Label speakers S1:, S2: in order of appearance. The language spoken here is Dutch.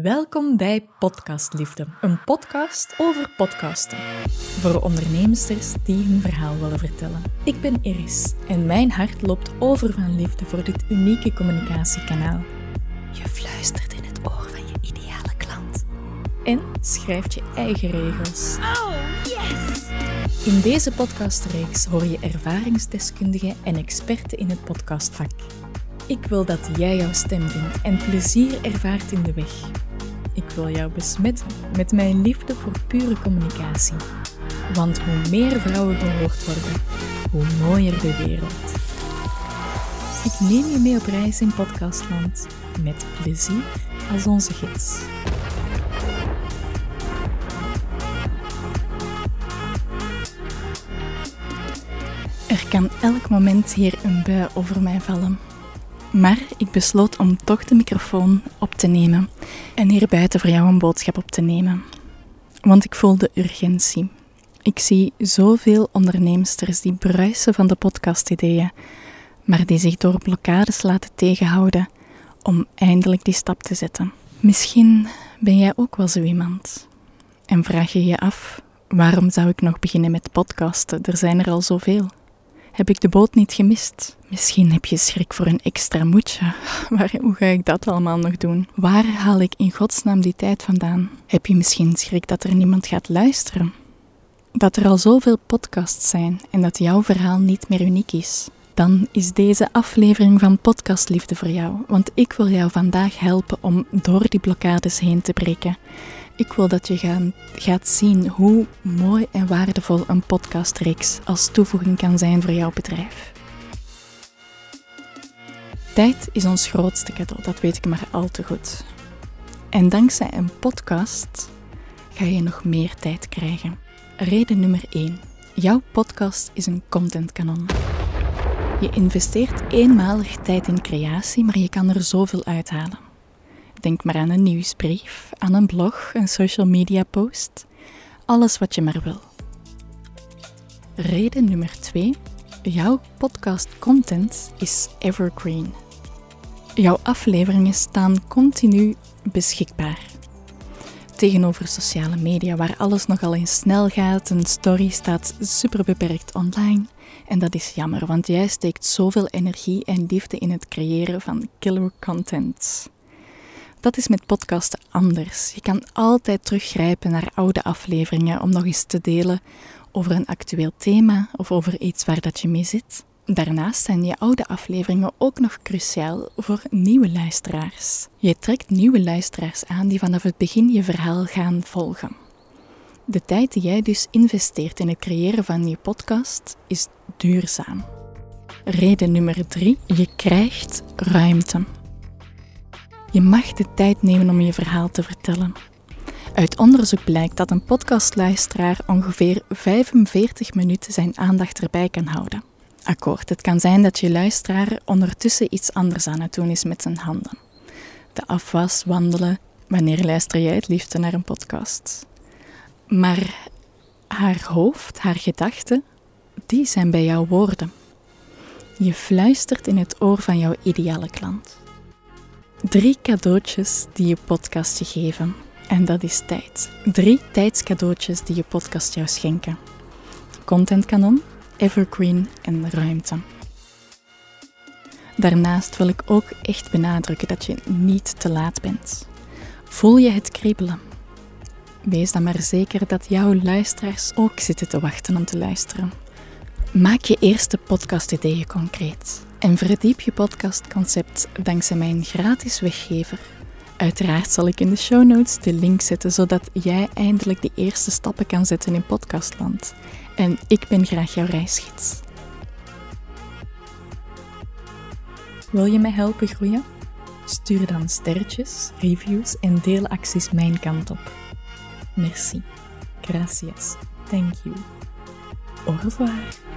S1: Welkom bij Podcastliefde, een podcast over podcasten. Voor ondernemers die hun verhaal willen vertellen. Ik ben Iris en mijn hart loopt over van liefde voor dit unieke communicatiekanaal. Je fluistert in het oor van je ideale klant. En schrijft je eigen regels. Oh, yes! In deze podcastreeks hoor je ervaringsdeskundigen en experten in het podcastvak. Ik wil dat jij jouw stem vindt en plezier ervaart in de weg. Ik wil jou besmetten met mijn liefde voor pure communicatie. Want hoe meer vrouwen gehoord worden, hoe mooier de wereld. Ik neem je mee op reis in podcastland met plezier als onze gids. Er kan elk moment hier een bui over mij vallen. Maar ik besloot om toch de microfoon op te nemen en hier buiten voor jou een boodschap op te nemen. Want ik voel de urgentie. Ik zie zoveel onderneemsters die bruisen van de podcastideeën, maar die zich door blokkades laten tegenhouden om eindelijk die stap te zetten. Misschien ben jij ook wel zo iemand. En vraag je je af, waarom zou ik nog beginnen met podcasten? Er zijn er al zoveel. Heb ik de boot niet gemist? Misschien heb je schrik voor een extra moedje. Maar hoe ga ik dat allemaal nog doen? Waar haal ik in godsnaam die tijd vandaan? Heb je misschien schrik dat er niemand gaat luisteren? Dat er al zoveel podcasts zijn en dat jouw verhaal niet meer uniek is? Dan is deze aflevering van Podcast Liefde voor jou, want ik wil jou vandaag helpen om door die blokkades heen te breken ik wil dat je gaan, gaat zien hoe mooi en waardevol een podcastreeks als toevoeging kan zijn voor jouw bedrijf. Tijd is ons grootste cadeau, dat weet ik maar al te goed. En dankzij een podcast ga je nog meer tijd krijgen. Reden nummer 1. Jouw podcast is een contentkanon. Je investeert eenmalig tijd in creatie, maar je kan er zoveel uithalen. Denk maar aan een nieuwsbrief, aan een blog, een social media post. Alles wat je maar wil. Reden nummer 2. Jouw podcast content is evergreen. Jouw afleveringen staan continu beschikbaar. Tegenover sociale media, waar alles nogal eens snel gaat, een story staat super beperkt online. En dat is jammer, want jij steekt zoveel energie en liefde in het creëren van killer content. Dat is met podcasten anders. Je kan altijd teruggrijpen naar oude afleveringen om nog eens te delen over een actueel thema of over iets waar dat je mee zit. Daarnaast zijn je oude afleveringen ook nog cruciaal voor nieuwe luisteraars. Je trekt nieuwe luisteraars aan die vanaf het begin je verhaal gaan volgen. De tijd die jij dus investeert in het creëren van je podcast is duurzaam. Reden nummer drie: je krijgt ruimte. Je mag de tijd nemen om je verhaal te vertellen. Uit onderzoek blijkt dat een podcastluisteraar ongeveer 45 minuten zijn aandacht erbij kan houden. Akkoord, het kan zijn dat je luisteraar ondertussen iets anders aan het doen is met zijn handen. De afwas, wandelen. Wanneer luister jij het liefste naar een podcast? Maar haar hoofd, haar gedachten, die zijn bij jouw woorden. Je fluistert in het oor van jouw ideale klant. Drie cadeautjes die je podcast je geven. En dat is tijd. Drie tijdscadeautjes die je podcast jou schenken. Contentkanon, evergreen en ruimte. Daarnaast wil ik ook echt benadrukken dat je niet te laat bent. Voel je het kriebelen? Wees dan maar zeker dat jouw luisteraars ook zitten te wachten om te luisteren. Maak je eerste podcast-ideeën concreet en verdiep je podcastconcept dankzij mijn gratis weggever. Uiteraard zal ik in de show notes de link zetten zodat jij eindelijk de eerste stappen kan zetten in podcastland. En ik ben graag jouw reisgids. Wil je mij helpen groeien? Stuur dan sterretjes, reviews en deelacties mijn kant op. Merci. Gracias. Thank you. Au revoir.